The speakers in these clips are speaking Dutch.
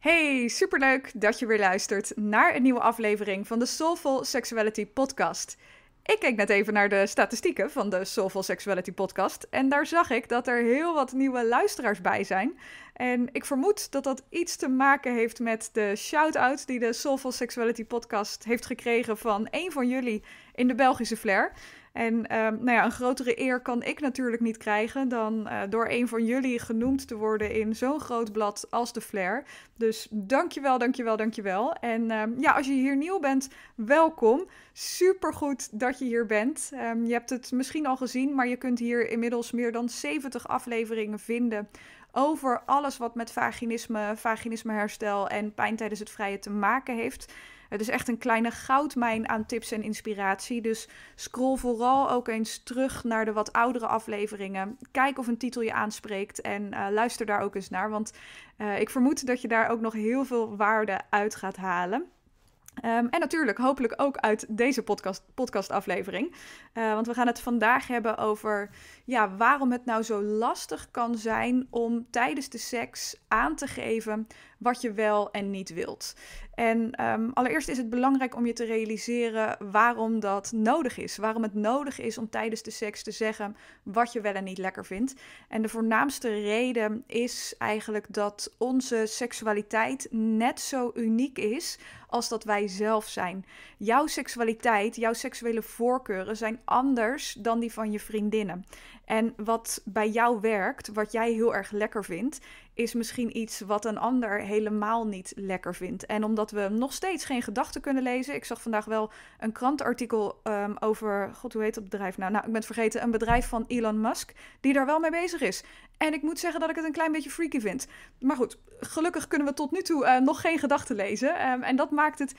Hey, superleuk dat je weer luistert naar een nieuwe aflevering van de Soulful Sexuality Podcast. Ik keek net even naar de statistieken van de Soulful Sexuality Podcast en daar zag ik dat er heel wat nieuwe luisteraars bij zijn. En ik vermoed dat dat iets te maken heeft met de shout-out die de Soulful Sexuality Podcast heeft gekregen van een van jullie in de Belgische Flair. En ehm, nou ja, een grotere eer kan ik natuurlijk niet krijgen dan uh, door een van jullie genoemd te worden in zo'n groot blad als de Flair. Dus dankjewel, dankjewel, dankjewel. En um, ja, als je hier nieuw bent, welkom. Supergoed dat je hier bent. Um, je hebt het misschien al gezien, maar je kunt hier inmiddels meer dan 70 afleveringen vinden over alles wat met vaginisme, vaginismeherstel en pijn tijdens het vrije te maken heeft. Het is echt een kleine goudmijn aan tips en inspiratie. Dus scroll vooral ook eens terug naar de wat oudere afleveringen. Kijk of een titel je aanspreekt en uh, luister daar ook eens naar. Want uh, ik vermoed dat je daar ook nog heel veel waarde uit gaat halen. Um, en natuurlijk, hopelijk ook uit deze podcast, podcastaflevering. Uh, want we gaan het vandaag hebben over ja, waarom het nou zo lastig kan zijn om tijdens de seks aan te geven wat je wel en niet wilt. En um, allereerst is het belangrijk om je te realiseren waarom dat nodig is. Waarom het nodig is om tijdens de seks te zeggen wat je wel en niet lekker vindt. En de voornaamste reden is eigenlijk dat onze seksualiteit net zo uniek is als dat wij zelf zijn. Jouw seksualiteit, jouw seksuele voorkeuren zijn anders dan die van je vriendinnen. En wat bij jou werkt, wat jij heel erg lekker vindt, is misschien iets wat een ander helemaal niet lekker vindt. En omdat we nog steeds geen gedachten kunnen lezen. Ik zag vandaag wel een krantartikel um, over. God, hoe heet het bedrijf nou? Nou, ik ben het vergeten. Een bedrijf van Elon Musk. Die daar wel mee bezig is. En ik moet zeggen dat ik het een klein beetje freaky vind. Maar goed, gelukkig kunnen we tot nu toe uh, nog geen gedachten lezen. Um, en dat maakt het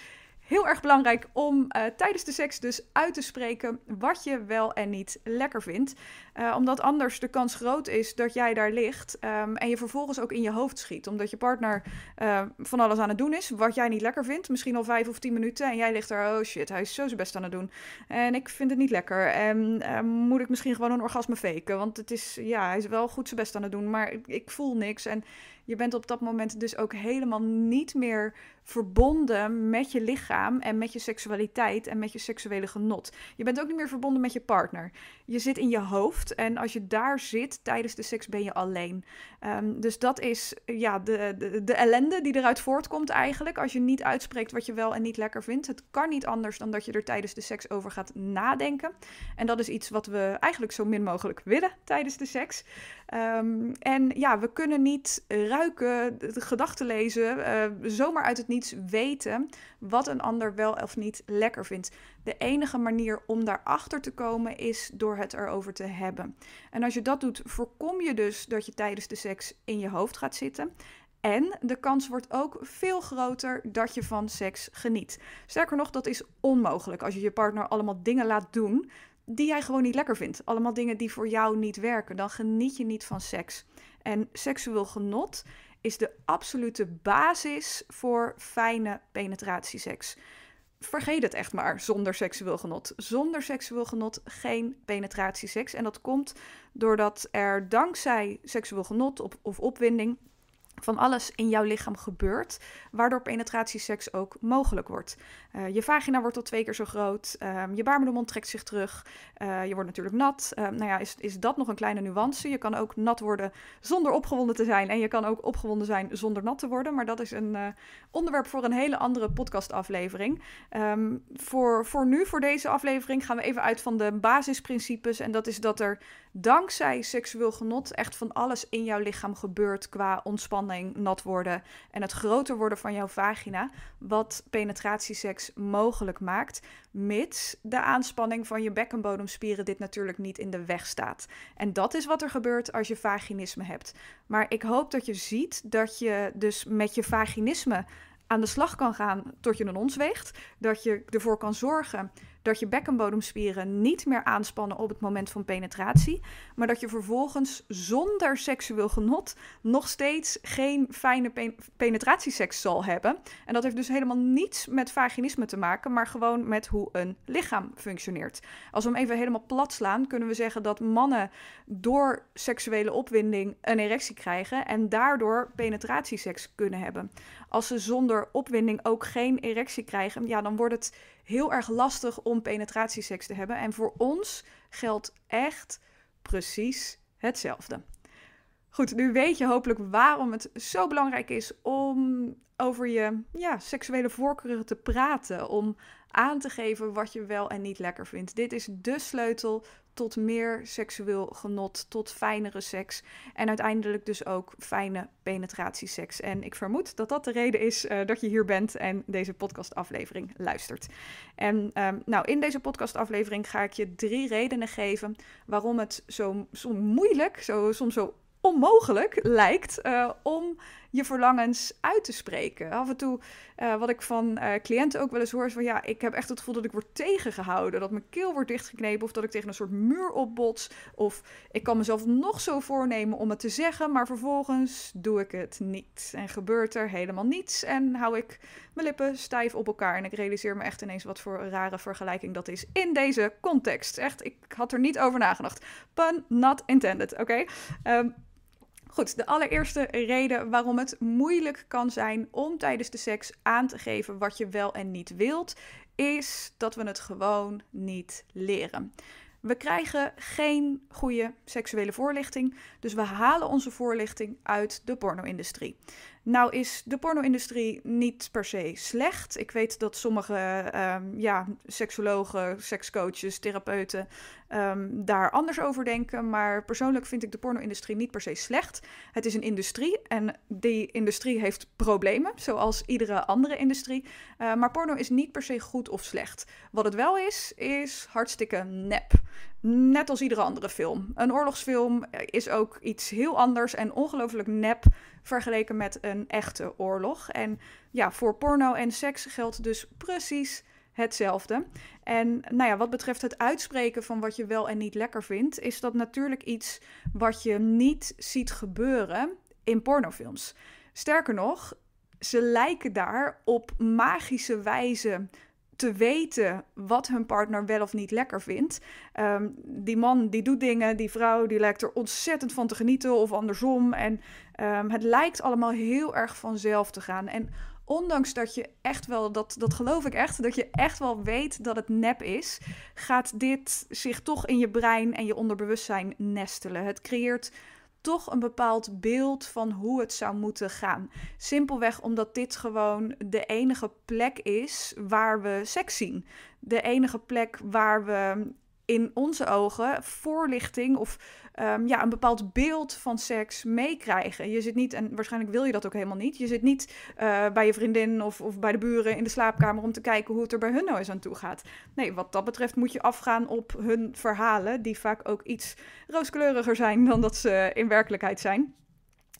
heel erg belangrijk om uh, tijdens de seks dus uit te spreken wat je wel en niet lekker vindt. Uh, omdat anders de kans groot is dat jij daar ligt um, en je vervolgens ook in je hoofd schiet. Omdat je partner uh, van alles aan het doen is wat jij niet lekker vindt. Misschien al vijf of tien minuten en jij ligt er, oh shit, hij is zo zijn best aan het doen. En ik vind het niet lekker. En moet ik misschien gewoon een orgasme faken? Want het is, ja, hij is wel goed zijn best aan het doen, maar ik, ik voel niks. En je bent op dat moment dus ook helemaal niet meer verbonden met je lichaam en met je seksualiteit en met je seksuele genot. Je bent ook niet meer verbonden met je partner. Je zit in je hoofd en als je daar zit tijdens de seks ben je alleen. Um, dus dat is ja, de, de, de ellende die eruit voortkomt eigenlijk als je niet uitspreekt wat je wel en niet lekker vindt. Het kan niet anders dan dat je er tijdens de seks over gaat nadenken. En dat is iets wat we eigenlijk zo min mogelijk willen tijdens de seks. Um, en ja, we kunnen niet ruiken, gedachten lezen, uh, zomaar uit het niets weten wat een ander wel of niet lekker vindt. De enige manier om daarachter te komen is door het erover te hebben. En als je dat doet, voorkom je dus dat je tijdens de seks in je hoofd gaat zitten. En de kans wordt ook veel groter dat je van seks geniet. Sterker nog, dat is onmogelijk als je je partner allemaal dingen laat doen die jij gewoon niet lekker vindt. Allemaal dingen die voor jou niet werken. Dan geniet je niet van seks. En seksueel genot is de absolute basis voor fijne penetratieseks. Vergeet het echt maar zonder seksueel genot. Zonder seksueel genot geen penetratieseks. En dat komt doordat er dankzij seksueel genot of, opwinding van alles in jouw lichaam gebeurt, waardoor penetratieseks ook mogelijk wordt. Uh, je vagina wordt tot twee keer zo groot, um, je baarmoedermond trekt zich terug, uh, je wordt natuurlijk nat. Um, nou ja, is, is dat nog een kleine nuance? Je kan ook nat worden zonder opgewonden te zijn en je kan ook opgewonden zijn zonder nat te worden, maar dat is een uh, onderwerp voor een hele andere podcastaflevering. Um, voor, voor nu, voor deze aflevering, gaan we even uit van de basisprincipes en dat is dat er dankzij seksueel genot echt van alles in jouw lichaam gebeurt qua ontspanning, nat worden en het groter worden van jouw vagina, wat penetratieseks mogelijk maakt, mits de aanspanning van je bekkenbodemspieren dit natuurlijk niet in de weg staat. En dat is wat er gebeurt als je vaginisme hebt. Maar ik hoop dat je ziet dat je dus met je vaginisme aan de slag kan gaan tot je een ons weegt. Dat je ervoor kan zorgen dat je bekkenbodemspieren niet meer aanspannen op het moment van penetratie. Maar dat je vervolgens zonder seksueel genot nog steeds geen fijne penetratieseks zal hebben. En dat heeft dus helemaal niets met vaginisme te maken, maar gewoon met hoe een lichaam functioneert. Als we hem even helemaal plat slaan, kunnen we zeggen dat mannen door seksuele opwinding een erectie krijgen en daardoor penetratieseks kunnen hebben. Als ze zonder opwinding ook geen erectie krijgen, ja, dan wordt het heel erg lastig om penetratieseks te hebben. En voor ons geldt echt precies hetzelfde. Goed, nu weet je hopelijk waarom het zo belangrijk is om over je ja, seksuele voorkeuren te praten. Om aan te geven wat je wel en niet lekker vindt. Dit is de sleutel tot meer seksueel genot, tot fijnere seks en uiteindelijk dus ook fijne penetratieseks. En ik vermoed dat dat de reden is uh, dat je hier bent en deze podcastaflevering luistert. En um, nou, in deze podcastaflevering ga ik je drie redenen geven waarom het zo, zo moeilijk, zo, soms zo onmogelijk lijkt uh, om je verlangens uit te spreken. Af en toe, uh, wat ik van uh, cliënten ook wel eens hoor, is van ja, ik heb echt het gevoel dat ik word tegengehouden. Dat mijn keel wordt dichtgeknepen of dat ik tegen een soort muur opbots. Of ik kan mezelf nog zo voornemen om het te zeggen, maar vervolgens doe ik het niet. En gebeurt er helemaal niets en hou ik mijn lippen stijf op elkaar. En ik realiseer me echt ineens wat voor een rare vergelijking dat is in deze context. Echt, ik had er niet over nagedacht. Pun not intended, oké? Ehm, Goed, de allereerste reden waarom het moeilijk kan zijn om tijdens de seks aan te geven wat je wel en niet wilt, is dat we het gewoon niet leren. We krijgen geen goede seksuele voorlichting, dus we halen onze voorlichting uit de porno-industrie. Nou is de porno-industrie niet per se slecht. Ik weet dat sommige um, ja, seksologen, sekscoaches, therapeuten um, daar anders over denken. Maar persoonlijk vind ik de porno-industrie niet per se slecht. Het is een industrie en die industrie heeft problemen, zoals iedere andere industrie. Uh, maar porno is niet per se goed of slecht. Wat het wel is, is hartstikke nep. Net als iedere andere film. Een oorlogsfilm is ook iets heel anders en ongelooflijk nep vergeleken met een echte oorlog. En ja, voor porno en seks geldt dus precies hetzelfde. En nou ja, wat betreft het uitspreken van wat je wel en niet lekker vindt, is dat natuurlijk iets wat je niet ziet gebeuren in pornofilms. Sterker nog, ze lijken daar op magische wijze te weten wat hun partner wel of niet lekker vindt. Ehm, die man die doet dingen, die vrouw die lijkt er ontzettend van te genieten of andersom. En ehm, het lijkt allemaal heel erg vanzelf te gaan. En ondanks dat je echt wel, dat, dat geloof ik echt, dat je echt wel weet dat het nep is, gaat dit zich toch in je brein en je onderbewustzijn nestelen. Het creëert toch een bepaald beeld van hoe het zou moeten gaan. Simpelweg omdat dit gewoon de enige plek is waar we seks zien. De enige plek waar we in onze ogen voorlichting of um, ja, een bepaald beeld van seks meekrijgen. Je zit niet, en waarschijnlijk wil je dat ook helemaal niet, je zit niet uh, bij je vriendin of, of bij de buren in de slaapkamer om te kijken hoe het er bij hun nou eens aan toe gaat. Nee, wat dat betreft moet je afgaan op hun verhalen, die vaak ook iets rooskleuriger zijn dan dat ze in werkelijkheid zijn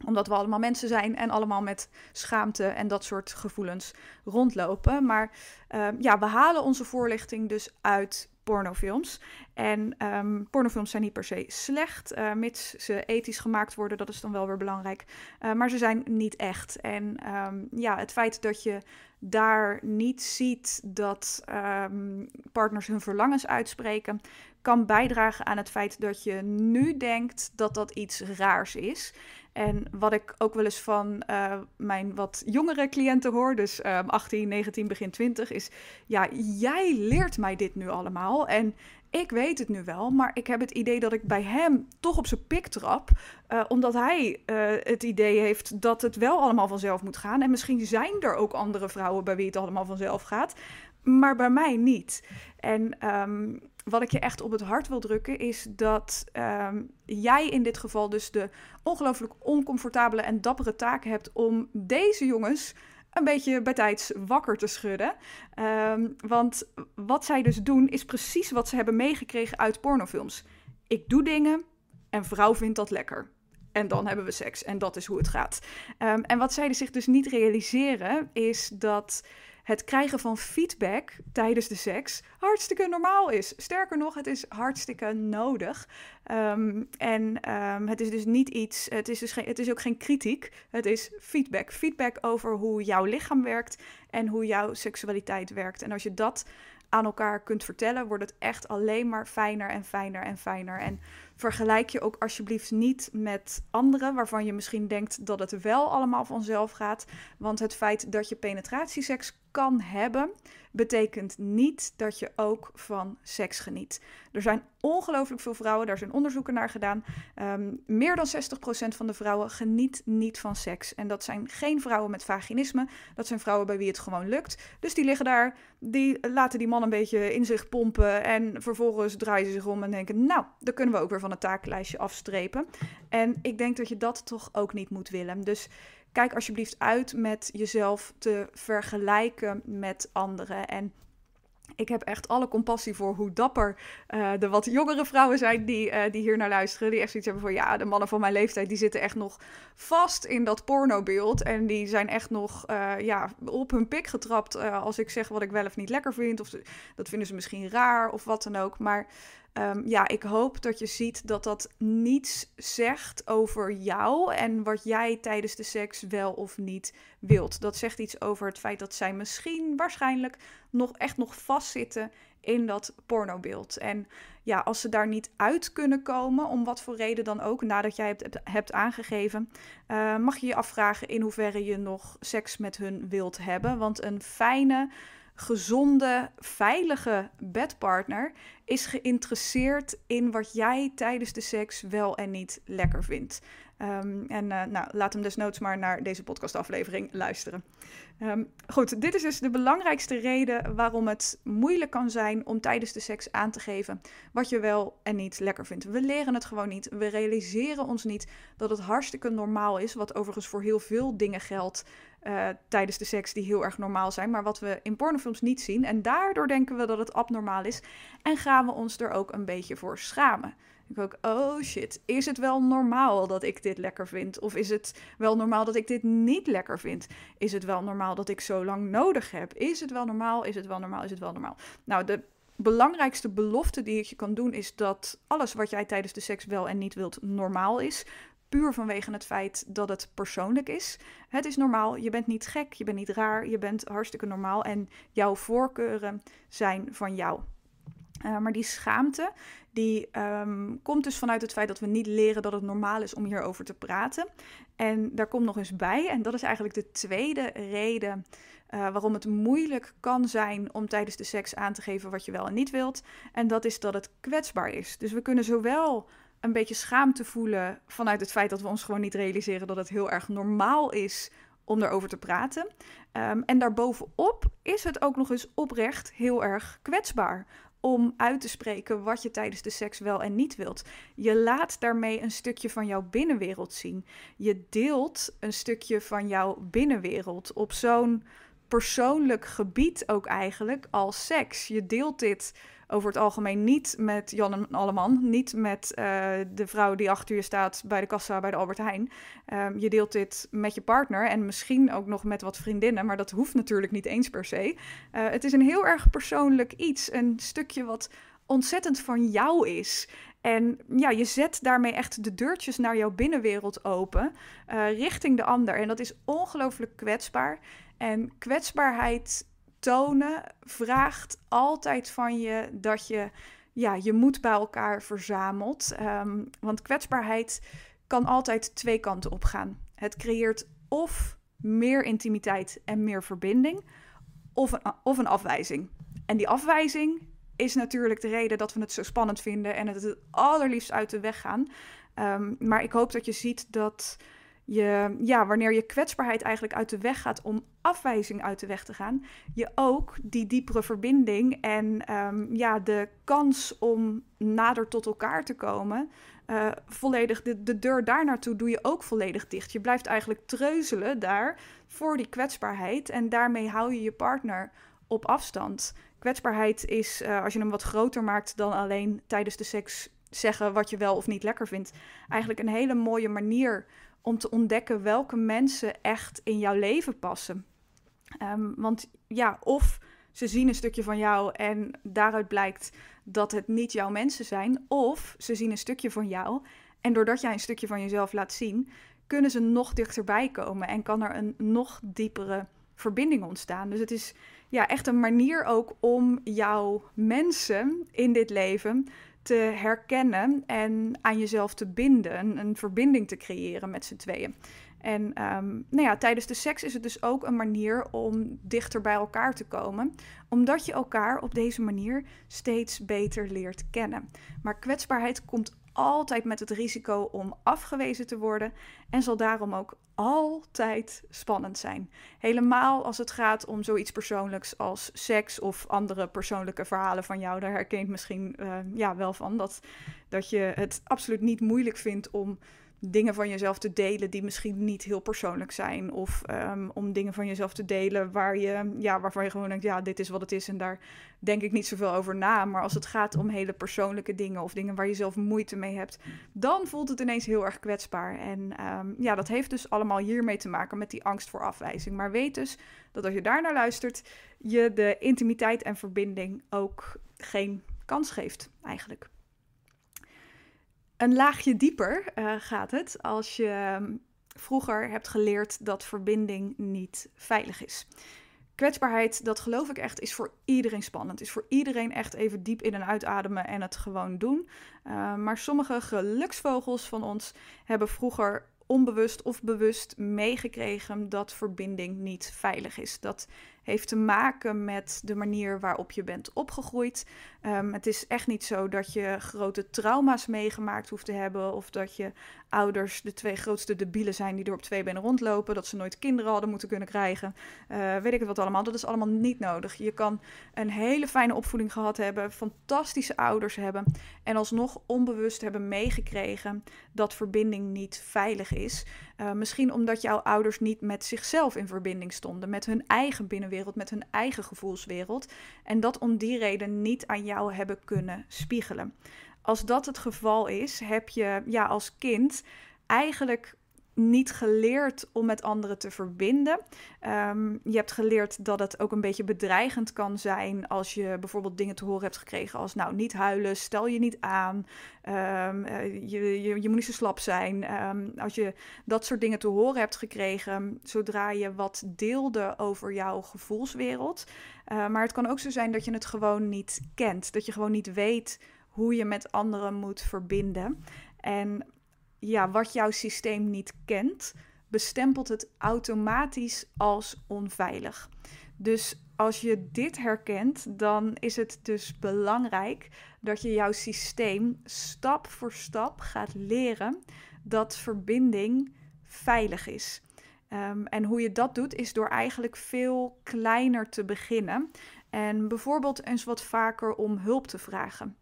omdat we allemaal mensen zijn en allemaal met schaamte en dat soort gevoelens rondlopen. Maar uh, ja, we halen onze voorlichting dus uit pornofilms. En um, pornofilms zijn niet per se slecht, uh, mits ze ethisch gemaakt worden, dat is dan wel weer belangrijk. Uh, maar ze zijn niet echt. En um, ja, het feit dat je daar niet ziet dat um, partners hun verlangens uitspreken, kan bijdragen aan het feit dat je nu denkt dat dat iets raars is. En wat ik ook wel eens van uh, mijn wat jongere cliënten hoor, dus um, 18, 19, begin 20, is: ja, jij leert mij dit nu allemaal. En ik weet het nu wel, maar ik heb het idee dat ik bij hem toch op zijn pik trap. Uh, omdat hij uh, het idee heeft dat het wel allemaal vanzelf moet gaan. En misschien zijn er ook andere vrouwen bij wie het allemaal vanzelf gaat. Maar bij mij niet. En um, wat ik je echt op het hart wil drukken, is dat um, jij in dit geval dus de ongelooflijk oncomfortabele en dappere taak hebt om deze jongens een beetje bij tijds wakker te schudden. Um, want wat zij dus doen, is precies wat ze hebben meegekregen uit pornofilms. Ik doe dingen en vrouw vindt dat lekker. en dan hebben we seks. En dat is hoe het gaat. Ehm, en wat zij zich dus niet realiseren, is dat het krijgen van feedback tijdens de seks hartstikke normaal is. Sterker nog, het is hartstikke nodig. Ehm, en ehm, het is dus niet iets, het is, dus geen, het is ook geen kritiek, het is feedback. Feedback over hoe jouw lichaam werkt en hoe jouw seksualiteit werkt. En als je dat aan elkaar kunt vertellen, wordt het echt alleen maar fijner en fijner en fijner. En vergelijk je ook alsjeblieft niet met anderen waarvan je misschien denkt dat het wel allemaal vanzelf gaat. Want het feit dat je penetratieseks kan hebben, betekent niet dat je ook van seks geniet. Er zijn ongelooflijk veel vrouwen, daar zijn onderzoeken naar gedaan. Um, meer dan 60% van de vrouwen geniet niet van seks. En dat zijn geen vrouwen met vaginisme, dat zijn vrouwen bij wie het gewoon lukt. Dus die liggen daar, die laten die man een beetje in zich pompen en vervolgens draaien ze zich om en denken, nou, dan kunnen we ook weer van het taaklijstje afstrepen. En ik denk dat je dat toch ook niet moet willen. Dus kijk alsjeblieft uit met jezelf te vergelijken met anderen. En ik heb echt alle compassie voor hoe dapper uh, de wat jongere vrouwen zijn die, uh, die hier naar luisteren. Die echt zoiets hebben van ja, de mannen van mijn leeftijd die zitten echt nog vast in dat pornobeeld. En die zijn echt nog uh, ja, op hun pik getrapt als ik zeg wat ik wel of niet lekker vind. Of dat vinden ze misschien raar of wat dan ook. Maar Um, ja, ik hoop dat je ziet dat dat niets zegt over jou en wat jij tijdens de seks wel of niet wilt. Dat zegt iets over het feit dat zij misschien, waarschijnlijk, nog echt nog vastzitten in dat pornobeeld. En ja, als ze daar niet uit kunnen komen, om wat voor reden dan ook, nadat jij hebt, hebt aangegeven, uh, mag je je afvragen in hoeverre je nog seks met hun wilt hebben. Want een fijne gezonde, veilige bedpartner is geïnteresseerd in wat jij tijdens de seks wel en niet lekker vindt. Um, en uh, nou, laat hem desnoods maar naar deze podcastaflevering luisteren. Um, goed, dit is dus de belangrijkste reden waarom het moeilijk kan zijn om tijdens de seks aan te geven wat je wel en niet lekker vindt. We leren het gewoon niet. We realiseren ons niet dat het hartstikke normaal is, wat overigens voor heel veel dingen geldt uh, tijdens de seks die heel erg normaal zijn, maar wat we in pornofilms niet zien. En daardoor denken we dat het abnormaal is en gaan we ons er ook een beetje voor schamen. Ik ook, oh shit, is het wel normaal dat ik dit lekker vind? Of is het wel normaal dat ik dit niet lekker vind? Is het wel normaal dat ik zo lang nodig heb? Is het wel normaal? Is het wel normaal? Is het wel normaal? Nou, de belangrijkste belofte die ik je kan doen is dat alles wat jij tijdens de seks wel en niet wilt normaal is. Puur vanwege het feit dat het persoonlijk is. Het is normaal, je bent niet gek, je bent niet raar, je bent hartstikke normaal en jouw voorkeuren zijn van jou. Uh, maar die schaamte, die um, komt dus vanuit het feit dat we niet leren dat het normaal is om hierover te praten. En daar komt nog eens bij, en dat is eigenlijk de tweede reden uh, waarom het moeilijk kan zijn om tijdens de seks aan te geven wat je wel en niet wilt. En dat is dat het kwetsbaar is. Dus we kunnen zowel een beetje schaamte voelen vanuit het feit dat we ons gewoon niet realiseren dat het heel erg normaal is om erover te praten. Um, en daarbovenop is het ook nog eens oprecht heel erg kwetsbaar om uit te spreken wat je tijdens de seks wel en niet wilt. Je laat daarmee een stukje van jouw binnenwereld zien. Je deelt een stukje van jouw binnenwereld op zo'n persoonlijk gebied ook eigenlijk als seks. Je deelt dit over het algemeen niet met Jan en Alleman. Niet met uh, de vrouw die achter je staat bij de kassa bij de Albert Heijn. Um, je deelt dit met je partner en misschien ook nog met wat vriendinnen. Maar dat hoeft natuurlijk niet eens per se. Uh, het is een heel erg persoonlijk iets. Een stukje wat ontzettend van jou is. En ja, je zet daarmee echt de deurtjes naar jouw binnenwereld open, uh, richting de ander. En dat is ongelooflijk kwetsbaar. En kwetsbaarheid tonen vraagt altijd van je dat je ja, je moed bij elkaar verzamelt. Um, want kwetsbaarheid kan altijd twee kanten op gaan. Het creëert of meer intimiteit en meer verbinding, of een, of een afwijzing. En die afwijzing is natuurlijk de reden dat we het zo spannend vinden en het het allerliefst uit de weg gaan. Um, maar ik hoop dat je ziet dat je, ja, wanneer je kwetsbaarheid eigenlijk uit de weg gaat om afwijzing uit de weg te gaan, je ook die diepere verbinding en um, ja, de kans om nader tot elkaar te komen, uh, volledig de, de deur daar naartoe doe je ook volledig dicht. Je blijft eigenlijk treuzelen daar voor die kwetsbaarheid en daarmee hou je je partner op afstand. Kwetsbaarheid is, uh, als je hem wat groter maakt dan alleen tijdens de seks zeggen wat je wel of niet lekker vindt, eigenlijk een hele mooie manier om te ontdekken welke mensen echt in jouw leven passen. Ehm, want ja, of ze zien een stukje van jou en daaruit blijkt dat het niet jouw mensen zijn, of ze zien een stukje van jou en doordat jij een stukje van jezelf laat zien, kunnen ze nog dichterbij komen en kan er een nog diepere verbinding ontstaan. Dus het is ja, echt een manier ook om jouw mensen in dit leven te herkennen en aan jezelf te binden, een, verbinding te creëren met z'n tweeën. En um, nou ja, tijdens de seks is het dus ook een manier om dichter bij elkaar te komen, omdat je elkaar op deze manier steeds beter leert kennen. Maar kwetsbaarheid komt altijd met het risico om afgewezen te worden en zal daarom ook altijd spannend zijn. Helemaal als het gaat om zoiets persoonlijks als seks of andere persoonlijke verhalen van jou. Daar herkent misschien uh, ja, wel van dat, dat je het absoluut niet moeilijk vindt om dingen van jezelf te delen die misschien niet heel persoonlijk zijn. Of um, om dingen van jezelf te delen waar je, ja, waarvan je gewoon denkt, ja, dit is wat het is en daar denk ik niet zoveel over na. Maar als het gaat om hele persoonlijke dingen of dingen waar je zelf moeite mee hebt, dan voelt het ineens heel erg kwetsbaar. En um, ja, dat heeft dus allemaal hiermee te maken met die angst voor afwijzing. Maar weet dus dat als je daarnaar luistert, je de intimiteit en verbinding ook geen kans geeft, eigenlijk. Een laagje dieper uh, gaat het als je ehm, vroeger hebt geleerd dat verbinding niet veilig is. Kwetsbaarheid, dat geloof ik echt, is voor iedereen spannend. Is voor iedereen echt even diep in en uitademen en het gewoon doen. Uh, maar sommige geluksvogels van ons hebben vroeger onbewust of bewust meegekregen dat verbinding niet veilig is. Dat heeft te maken met de manier waarop je bent opgegroeid. Um, het is echt niet zo dat je grote trauma's meegemaakt hoeft te hebben. Of dat je ouders de twee grootste debielen zijn die er op twee benen rondlopen. Dat ze nooit kinderen hadden moeten kunnen krijgen. Uh, weet ik het wat allemaal. Dat is allemaal niet nodig. Je kan een hele fijne opvoeding gehad hebben. Fantastische ouders hebben. En alsnog onbewust hebben meegekregen dat verbinding niet veilig is. Uh, misschien omdat jouw ouders niet met zichzelf in verbinding stonden. Met hun eigen binnenwereld, met hun eigen gevoelswereld. En dat om die reden niet aan jou hebben kunnen spiegelen. Als dat het geval is, heb je ja, als kind eigenlijk niet geleerd om met anderen te verbinden. Um, je hebt geleerd dat het ook een beetje bedreigend kan zijn als je bijvoorbeeld dingen te horen hebt gekregen als nou niet huilen, stel je niet aan, um, je, je, je, moet niet zo slap zijn. Um, als je dat soort dingen te horen hebt gekregen zodra je wat deelde over jouw gevoelswereld. Uh, maar het kan ook zo zijn dat je het gewoon niet kent, dat je gewoon niet weet hoe je met anderen moet verbinden. En ja, wat jouw systeem niet kent, bestempelt het automatisch als onveilig. Dus als je dit herkent, dan is het dus belangrijk dat je jouw systeem stap voor stap gaat leren dat verbinding veilig is. Um, en hoe je dat doet, is door eigenlijk veel kleiner te beginnen. En bijvoorbeeld eens wat vaker om hulp te vragen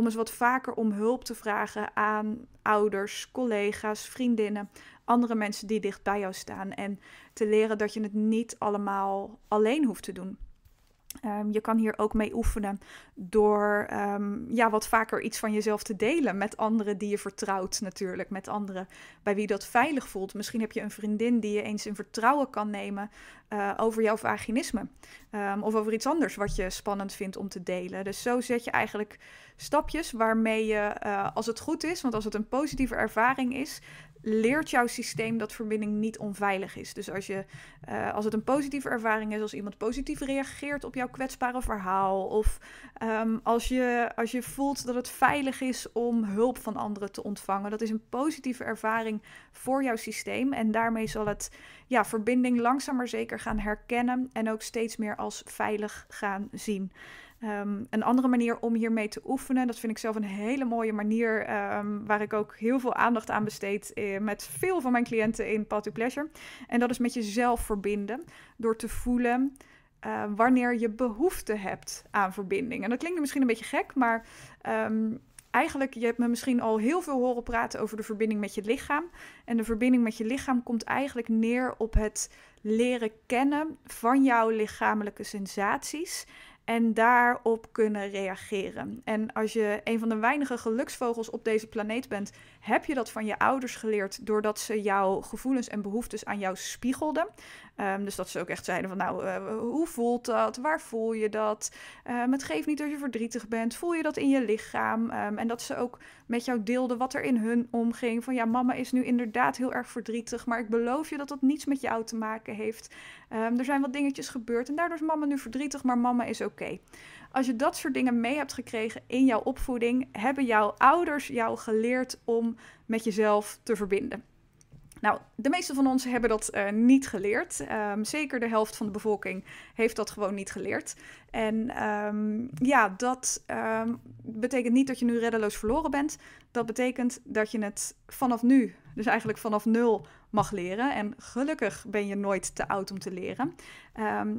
om eens wat vaker om hulp te vragen aan ouders, collega's, vriendinnen, andere mensen die dicht bij jou staan. En te leren dat je het niet allemaal alleen hoeft te doen. Um, je kan hier ook mee oefenen door um, ja, wat vaker iets van jezelf te delen met anderen die je vertrouwt natuurlijk. Met anderen bij wie dat veilig voelt. Misschien heb je een vriendin die je eens in vertrouwen kan nemen uh, over jouw vaginisme. Um, of over iets anders wat je spannend vindt om te delen. Dus zo zet je eigenlijk stapjes waarmee je, uh, als het goed is, want als het een positieve ervaring is, leert jouw systeem dat verbinding niet onveilig is. Dus als, je, uh, als het een positieve ervaring is, als iemand positief reageert op jouw kwetsbare verhaal, of um, als, je, als je voelt dat het veilig is om hulp van anderen te ontvangen, dat is een positieve ervaring voor jouw systeem. En daarmee zal het ja, verbinding langzaam maar zeker gaan herkennen en ook steeds meer als veilig gaan zien. Um, een andere manier om hiermee te oefenen, dat vind ik zelf een hele mooie manier, um, waar ik ook heel veel aandacht aan besteed eh, met veel van mijn cliënten in Path to Pleasure. En dat is met jezelf verbinden, door te voelen uh, wanneer je behoefte hebt aan verbinding. En dat klinkt misschien een beetje gek, maar um, eigenlijk, je hebt me misschien al heel veel horen praten over de verbinding met je lichaam. En de verbinding met je lichaam komt eigenlijk neer op het leren kennen van jouw lichamelijke sensaties. En daarop kunnen reageren. En als je een van de weinige geluksvogels op deze planeet bent, heb je dat van je ouders geleerd doordat ze jouw gevoelens en behoeftes aan jou spiegelden. Ehm, dus dat ze ook echt zeiden van nou, uh, hoe voelt dat? Waar voel je dat? Um, het geeft niet als je verdrietig bent. Voel je dat in je lichaam? Um, en dat ze ook met jou deelden wat er in hun omging. Van ja, mama is nu inderdaad heel erg verdrietig, maar ik beloof je dat dat niets met jou te maken heeft. er zijn wat dingetjes gebeurd en daardoor is mama nu verdrietig, maar mama is oké. Als je dat soort dingen mee hebt gekregen in jouw opvoeding, hebben jouw ouders jou geleerd om met jezelf te verbinden. Nou, de meeste van ons hebben dat uh, niet geleerd. Um, zeker de helft van de bevolking heeft dat gewoon niet geleerd. En um, ja, dat um, betekent niet dat je nu reddeloos verloren bent. Dat betekent dat je het vanaf nu, dus eigenlijk vanaf nul, mag leren. En gelukkig ben je nooit te oud om te leren.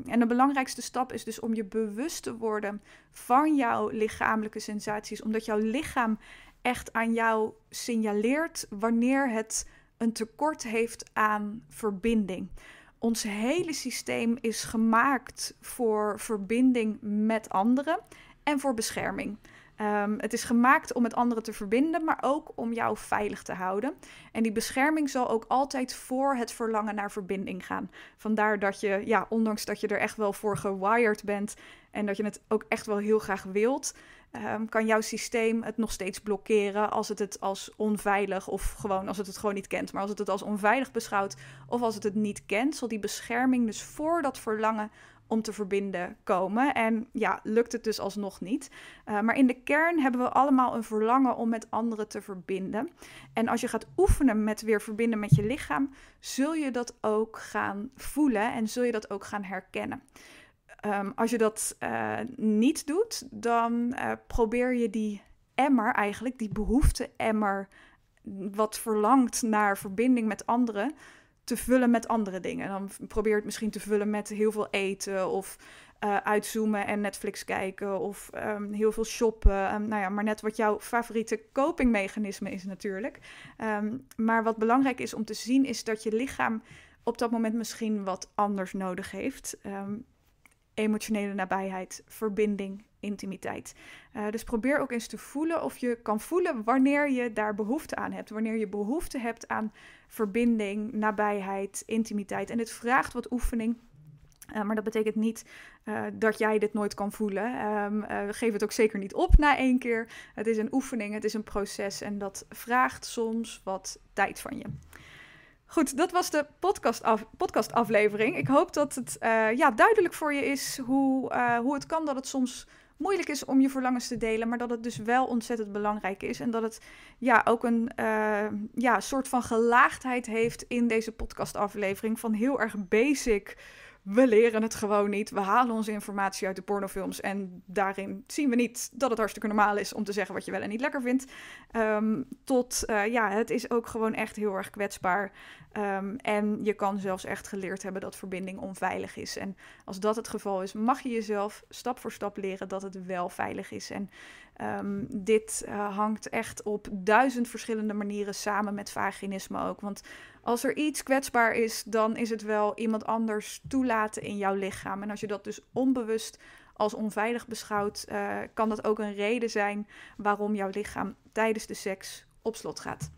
en de belangrijkste stap is dus om je bewust te worden van jouw lichamelijke sensaties. Omdat jouw lichaam echt aan jou signaleert wanneer het een tekort heeft aan verbinding. Ons hele systeem is gemaakt voor verbinding met anderen en voor bescherming. Um, het is gemaakt om met anderen te verbinden, maar ook om jou veilig te houden. En die bescherming zal ook altijd voor het verlangen naar verbinding gaan. Vandaar dat je, ja, ondanks dat je er echt wel voor gewired bent en dat je het ook echt wel heel graag wilt, um, kan jouw systeem het nog steeds blokkeren als het het als onveilig of gewoon als het het gewoon niet kent. Maar als het het als onveilig beschouwt of als het het niet kent, zal die bescherming dus voor dat verlangen om te verbinden komen. En ja, lukt het dus alsnog niet. Uh, maar in de kern hebben we allemaal een verlangen om met anderen te verbinden. En als je gaat oefenen met weer verbinden met je lichaam, zul je dat ook gaan voelen en zul je dat ook gaan herkennen. Um, als je dat uh, niet doet, dan uh, probeer je die emmer eigenlijk, die behoefte-emmer, wat verlangt naar verbinding met anderen, te vullen met andere dingen. Dan probeer het misschien te vullen met heel veel eten of uh, uitzoomen en Netflix kijken of um, heel veel shoppen. Um, nou ja, maar net wat jouw favoriete copingmechanisme is natuurlijk. Um, maar wat belangrijk is om te zien is dat je lichaam op dat moment misschien wat anders nodig heeft. emotionele nabijheid, verbinding, intimiteit. Uh, dus probeer ook eens te voelen of je kan voelen wanneer je daar behoefte aan hebt. Wanneer je behoefte hebt aan verbinding, nabijheid, intimiteit. En dit vraagt wat oefening. Uh, maar dat betekent niet uh, dat jij dit nooit kan voelen. Um, uh, geef het ook zeker niet op na één keer. Het is een oefening, het is een proces en dat vraagt soms wat tijd van je. Goed, dat was de podcastaf podcastaflevering. Ik hoop dat het ja, duidelijk voor je is hoe, hoe het kan dat het soms moeilijk is om je verlangens te delen, maar dat het dus wel ontzettend belangrijk is. En dat het ja, ook een uh, ja, soort van gelaagdheid heeft in deze podcastaflevering. Van heel erg basic we leren het gewoon niet. We halen onze informatie uit de pornofilms. En daarin zien we niet dat het hartstikke normaal is om te zeggen wat je wel en niet lekker vindt. Um, tot, uh, ja, het is ook gewoon echt heel erg kwetsbaar. Um, en je kan zelfs echt geleerd hebben dat verbinding onveilig is. En als dat het geval is, mag je jezelf stap voor stap leren dat het wel veilig is. En um, dit uh, hangt echt op duizend verschillende manieren samen met vaginisme ook. Want als er iets kwetsbaar is, dan is het wel iemand anders toelaten in jouw lichaam. En als je dat dus onbewust als onveilig beschouwt, uh, kan dat ook een reden zijn waarom jouw lichaam tijdens de seks op slot gaat.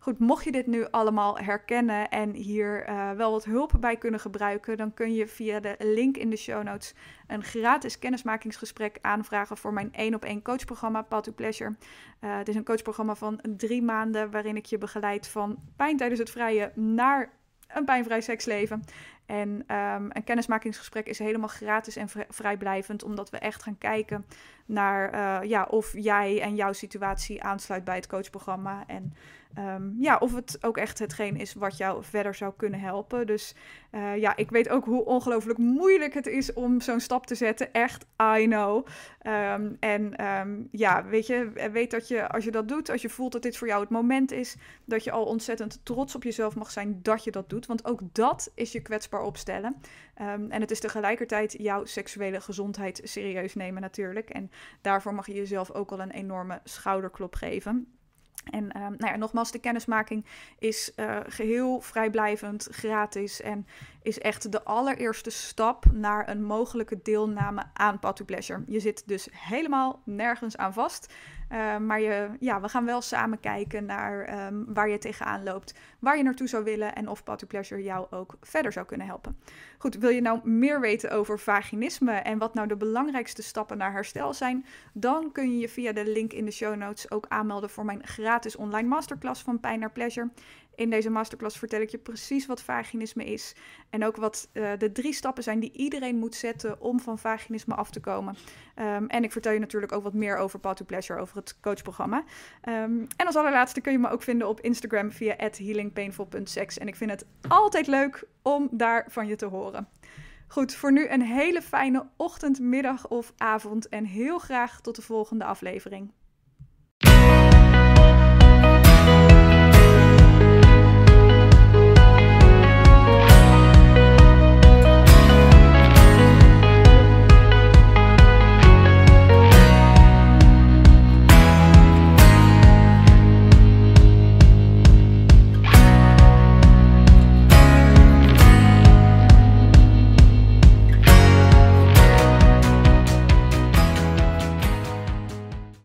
Goed, mocht je dit nu allemaal herkennen en hier uh, wel wat hulp bij kunnen gebruiken, dan kun je via de link in de show notes een gratis kennismakingsgesprek aanvragen voor mijn 1 op 1 coachprogramma Path to Pleasure. Uh, het is een coachprogramma van drie maanden waarin ik je begeleid van pijn tijdens het vrije naar een pijnvrij seksleven. En um, een kennismakingsgesprek is helemaal gratis en vrijblijvend, omdat we echt gaan kijken naar uh, ja, of jij en jouw situatie aansluit bij het coachprogramma. En um, ja, of het ook echt hetgeen is wat jou verder zou kunnen helpen. Dus uh, ja, ik weet ook hoe ongelooflijk moeilijk het is om zo'n stap te zetten. Echt, I know. Um, en ja, weet je, weet dat je als je dat doet, als je voelt dat dit voor jou het moment is, dat je al ontzettend trots op jezelf mag zijn dat je dat doet. Want ook dat is je kwetsbaar opstellen. en het is tegelijkertijd jouw seksuele gezondheid serieus nemen natuurlijk. En daarvoor mag je jezelf ook al een enorme schouderklop geven. En um, nou ja, nogmaals, de kennismaking is uh, geheel vrijblijvend, gratis en is echt de allereerste stap naar een mogelijke deelname aan Path to Pleasure. Je zit dus helemaal nergens aan vast. Uh, maar je, ja, we gaan wel samen kijken naar um, waar je tegenaan loopt, waar je naartoe zou willen en of Path Pleasure jou ook verder zou kunnen helpen. Goed, wil je nou meer weten over vaginisme en wat nou de belangrijkste stappen naar herstel zijn, dan kun je je via de link in de show notes ook aanmelden voor mijn gratis online masterclass van Pijn naar Pleasure. In deze masterclass vertel ik je precies wat vaginisme is. En ook wat uh, de drie stappen zijn die iedereen moet zetten om van vaginisme af te komen. Um, en ik vertel je natuurlijk ook wat meer over Path to Pleasure, over het coachprogramma. Um, en als allerlaatste kun je me ook vinden op Instagram via healingpainful.sex. En ik vind het altijd leuk om daar van je te horen. Goed, voor nu een hele fijne ochtend, middag of avond en heel graag tot de volgende aflevering.